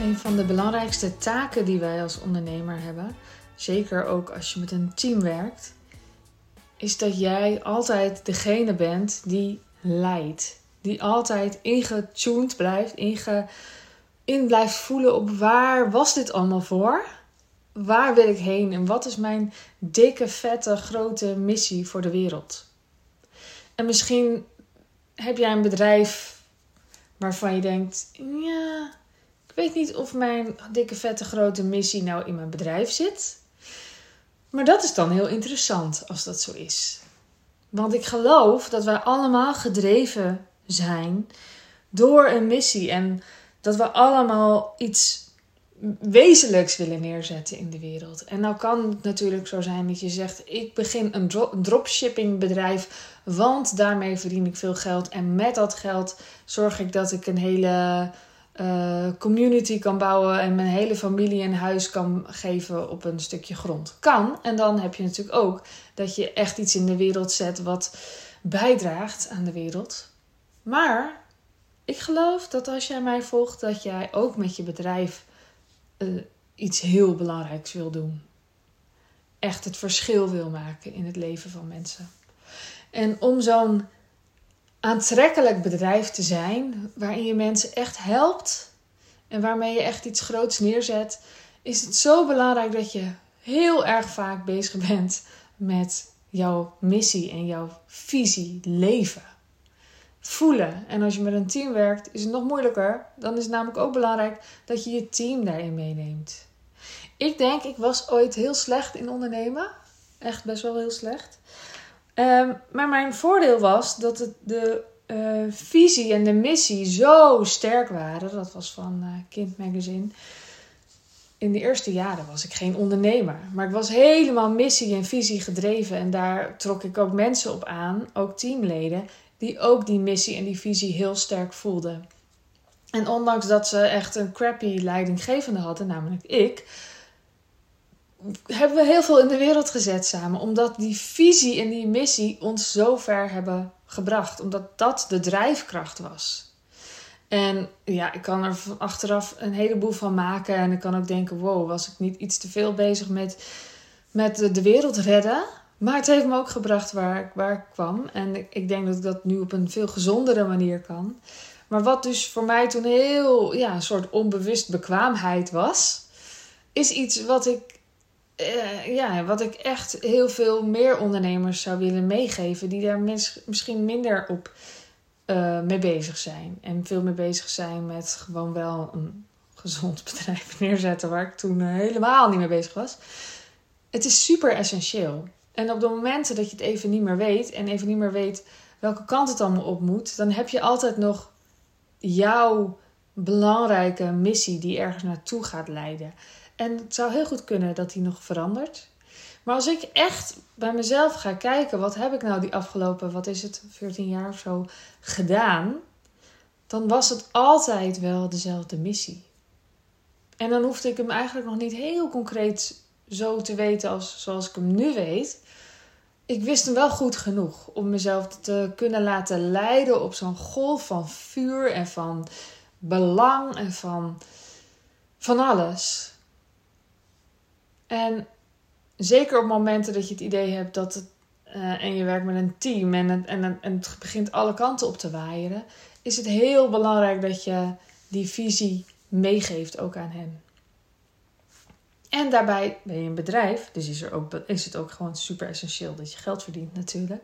Een van de belangrijkste taken die wij als ondernemer hebben, zeker ook als je met een team werkt, is dat jij altijd degene bent die leidt. Die altijd ingetuned blijft, inge, in blijft voelen op waar was dit allemaal voor? Waar wil ik heen en wat is mijn dikke, vette, grote missie voor de wereld? En misschien heb jij een bedrijf waarvan je denkt: ja, ik weet niet of mijn dikke, vette, grote missie nou in mijn bedrijf zit. Maar dat is dan heel interessant als dat zo is. Want ik geloof dat wij allemaal gedreven zijn door een missie en dat we allemaal iets wezenlijks willen neerzetten in de wereld. En nou kan het natuurlijk zo zijn dat je zegt: ik begin een, dropshipping bedrijf, want daarmee verdien ik veel geld en met dat geld zorg ik dat ik een hele uh, community kan bouwen en mijn hele familie een huis kan geven op een stukje grond. Kan. En dan heb je natuurlijk ook dat je echt iets in de wereld zet wat bijdraagt aan de wereld. Maar ik geloof dat als jij mij volgt, dat jij ook met je bedrijf uh, iets heel belangrijks wil doen. Echt het verschil wil maken in het leven van mensen. En om zo'n aantrekkelijk bedrijf te zijn, waarin je mensen echt helpt en waarmee je echt iets groots neerzet, is het zo belangrijk dat je heel erg vaak bezig bent met jouw missie en jouw visie leven. Voelen. En als je met een team werkt, is het nog moeilijker. Dan is het namelijk ook belangrijk dat je je team daarin meeneemt. Ik denk, ik was ooit heel slecht in ondernemen. Echt best wel heel slecht. Ehm, maar mijn voordeel was dat het, de uh, visie en de missie zo sterk waren. Dat was van uh, Kind Magazine. In de eerste jaren was ik geen ondernemer. Maar ik was helemaal missie en visie gedreven. En daar trok ik ook mensen op aan, ook teamleden, die ook die missie en die visie heel sterk voelden. En ondanks dat ze echt een crappy leidinggevende hadden, namelijk ik, hebben we heel veel in de wereld gezet samen. Omdat die visie en die missie ons zo ver hebben gebracht. Omdat dat de drijfkracht was. En ja, ik kan er achteraf een heleboel van maken. En ik kan ook denken: wow, was ik niet iets te veel bezig met, met de wereld redden? Maar het heeft me ook gebracht waar, waar ik kwam. En ik, ik denk dat ik dat nu op een veel gezondere manier kan. Maar wat dus voor mij toen heel, ja, een soort onbewust bekwaamheid was, is iets wat ik uh, ja, wat ik echt heel veel meer ondernemers zou willen meegeven, die daar misschien minder op uh, mee bezig zijn. En veel meer bezig zijn met gewoon wel een gezond bedrijf neerzetten, waar ik toen uh, helemaal niet mee bezig was. Het is super essentieel. En op de momenten dat je het even niet meer weet en even niet meer weet welke kant het allemaal op moet, dan heb je altijd nog jouw belangrijke missie die ergens naartoe gaat leiden. En het zou heel goed kunnen dat die nog verandert. Maar als ik echt bij mezelf ga kijken, wat heb ik nou die afgelopen, wat is het, 14 jaar of zo gedaan, dan was het altijd wel dezelfde missie. En dan hoefde ik hem eigenlijk nog niet heel concreet zo te weten als zoals ik hem nu weet. Ik wist hem wel goed genoeg om mezelf te kunnen laten leiden op zo'n golf van vuur en van belang en van, van alles. En zeker op momenten dat je het idee hebt dat. Uh, en je werkt met een team en het, en, en het begint alle kanten op te waaieren, is het heel belangrijk dat je die visie meegeeft ook aan hen. En daarbij ben je een bedrijf, dus is, er ook, is het ook gewoon super essentieel dat je geld verdient natuurlijk.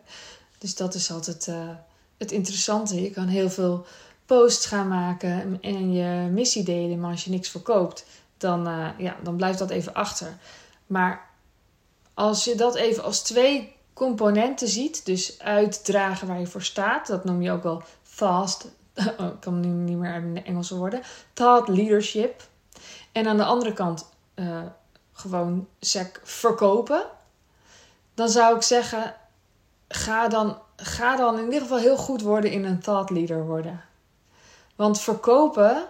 Dus dat is altijd uh, het interessante. Je kan heel veel posts gaan maken en je missie delen, maar als je niks verkoopt, dan, uh, ja, dan blijft dat even achter. Maar als je dat even als twee componenten ziet, dus uitdragen waar je voor staat, dat noem je ook wel fast, oh, ik kan nu niet meer in de Engelse woorden, thought leadership. En aan de andere kant uh, gewoon sec verkopen. Dan zou ik zeggen, ga dan, ga dan in ieder geval heel goed worden in een thought leader worden. Want verkopen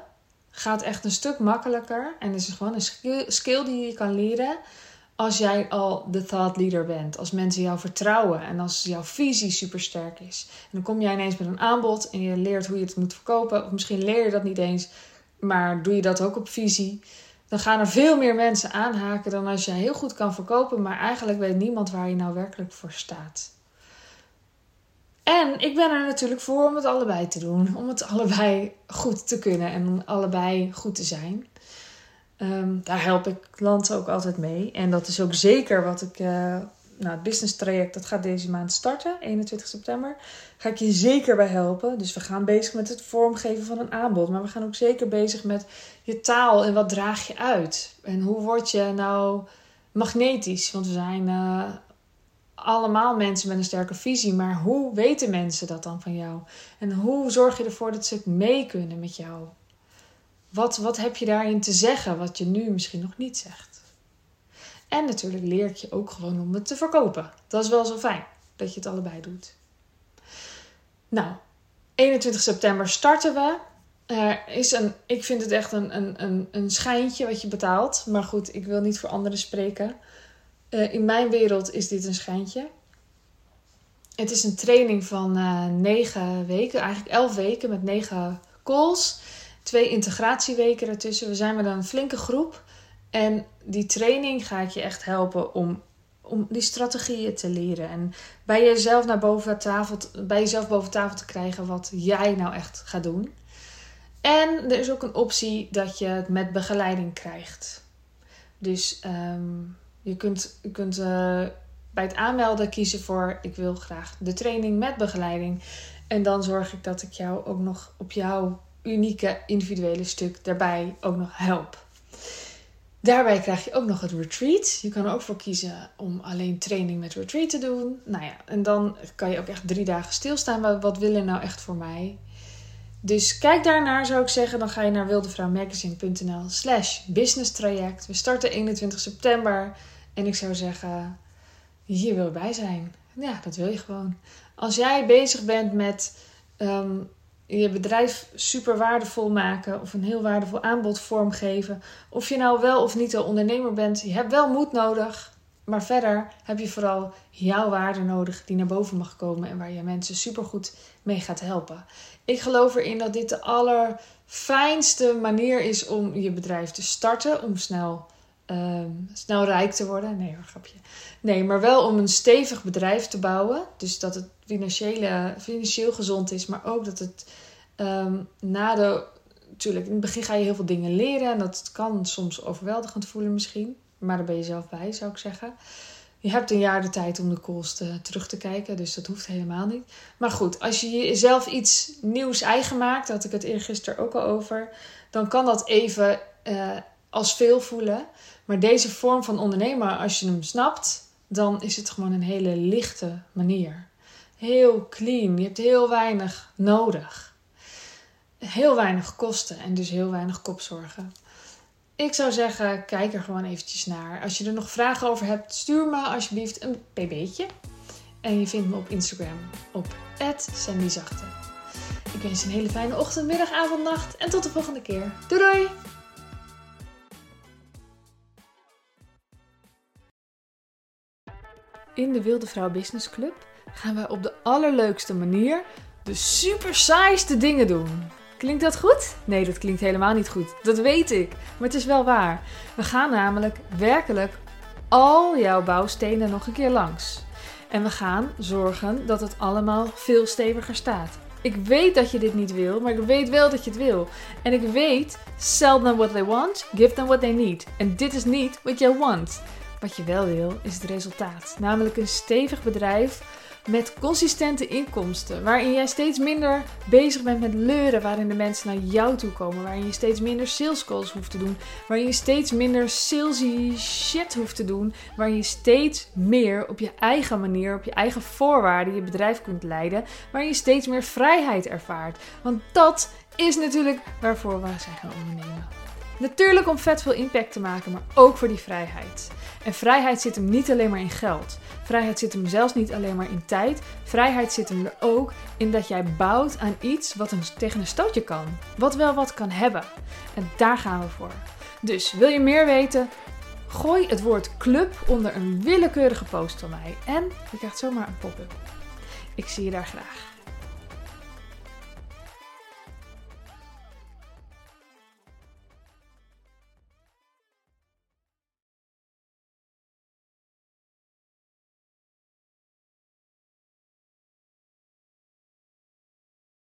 gaat echt een stuk makkelijker. En is gewoon een skill die je kan leren als jij al de thought leader bent. Als mensen jou vertrouwen en als jouw visie super sterk is. En dan kom jij ineens met een aanbod en je leert hoe je het moet verkopen. Of misschien leer je dat niet eens. maar doe je dat ook op visie, dan gaan er veel meer mensen aanhaken dan als je heel goed kan verkopen, maar eigenlijk weet niemand waar je nou werkelijk voor staat. En ik ben er natuurlijk voor om het allebei te doen. Om het allebei goed te kunnen en om allebei goed te zijn. Ehm, daar help ik klanten ook altijd mee. En dat is ook zeker wat ik. Uh, nou, het business traject dat gaat deze maand starten, 21 september. Ga ik je zeker bij helpen. Dus we gaan bezig met het vormgeven van een aanbod. Maar we gaan ook zeker bezig met je taal en wat draag je uit. En hoe word je nou magnetisch? Want we zijn uh, allemaal mensen met een sterke visie, maar hoe weten mensen dat dan van jou? En hoe zorg je ervoor dat ze mee kunnen met jou? Wat, wat heb je daarin te zeggen wat je nu misschien nog niet zegt? En natuurlijk leer ik je ook gewoon om het te verkopen. Dat is wel zo fijn dat je het allebei doet. Nou, 21 september starten we. Er is een, ik vind het echt een, een, een, een schijntje wat je betaalt. Maar goed, ik wil niet voor anderen spreken. Eh, in mijn wereld is dit een schijntje. Het is een training van uh, negen weken, eigenlijk elf weken met negen calls. Twee integratieweken ertussen. We zijn met een flinke groep. En die training gaat je echt helpen om, om die strategieën te leren. En bij jezelf naar boven tafel, bij jezelf boven tafel te krijgen wat jij nou echt gaat doen. En er is ook een optie dat je het met begeleiding krijgt. Dus um, je kunt, je kunt uh, bij het aanmelden kiezen voor ik wil graag de training met begeleiding. En dan zorg ik dat ik jou ook nog op jouw unieke individuele stuk daarbij ook nog help. Daarbij krijg je ook nog het retreat. Je kan er ook voor kiezen om alleen training met retreat te doen. Nou ja, en dan kan je ook echt drie dagen stilstaan. Wat wil je nou echt voor mij? Dus kijk daarnaar zou ik zeggen. Dan ga je naar wildevrouwmagazine.nl slash business traject. We starten 21 september. En ik zou zeggen, hier wil bij zijn. Ja, dat wil je gewoon. Als jij bezig bent met ehm, je bedrijf super waardevol maken of een heel waardevol aanbod vormgeven, of je nou wel of niet een ondernemer bent, je hebt wel moed nodig. Maar verder heb je vooral jouw waarde nodig die naar boven mag komen en waar je mensen super goed mee gaat helpen. Ik geloof erin dat dit de allerfijnste manier is om je bedrijf te starten, om snel Ehm, snel rijk te worden. Nee hoor, grapje. Nee, maar wel om een stevig bedrijf te bouwen. Dus dat het financiële, financieel gezond is, maar ook dat het ehm, na de. Natuurlijk, in het begin ga je heel veel dingen leren en dat kan soms overweldigend voelen misschien. Maar daar ben je zelf bij, zou ik zeggen. Je hebt een jaar de tijd om de calls terug te kijken, dus dat hoeft helemaal niet. Maar goed, als je jezelf iets nieuws eigen maakt, had ik het eergisteren ook al over, dan kan dat even uh, als veel voelen. Maar deze vorm van ondernemer, als je hem snapt, dan is het gewoon een hele lichte manier. Heel clean. Je hebt heel weinig nodig. Heel weinig kosten en dus heel weinig kopzorgen. Ik zou zeggen, kijk er gewoon eventjes naar. Als je er nog vragen over hebt, stuur me alsjeblieft een pb'tje. En je vindt me op Instagram op @sandyzachte. Ik wens je een hele fijne ochtend, middag, avond, nacht en tot de volgende keer. Doei doei! In de Wilde Vrouw Business Club gaan wij op de allerleukste manier de super saaiste dingen doen. Klinkt dat goed? Nee, dat klinkt helemaal niet goed. Dat weet ik. Maar het is wel waar. We gaan namelijk werkelijk al jouw bouwstenen nog een keer langs. En we gaan zorgen dat het allemaal veel steviger staat. Ik weet dat je dit niet wil, maar ik weet wel dat je het wil. En ik weet, sell them what they want, give them what they need. En dit is niet what you want. Wat je wel wil, is het resultaat. Namelijk een stevig bedrijf met consistente inkomsten. Waarin jij steeds minder bezig bent met leuren. Waarin de mensen naar jou toe komen. Waarin je steeds minder sales calls hoeft te doen. Waarin je steeds minder salesy shit hoeft te doen. Waarin je steeds meer op je eigen manier, op je eigen voorwaarden je bedrijf kunt leiden. Waarin je steeds meer vrijheid ervaart. Want dat is natuurlijk waarvoor we zijn gaan ondernemen. Natuurlijk om vet veel impact te maken, maar ook voor die vrijheid. En vrijheid zit hem niet alleen maar in geld. Vrijheid zit hem zelfs niet alleen maar in tijd. Vrijheid zit hem er ook in dat jij bouwt aan iets wat tegen een stootje kan. Wat wel wat kan hebben. En daar gaan we voor. Dus wil je meer weten? Gooi het woord club onder een willekeurige post van mij. En je krijgt zomaar een pop-up. Ik zie je daar graag.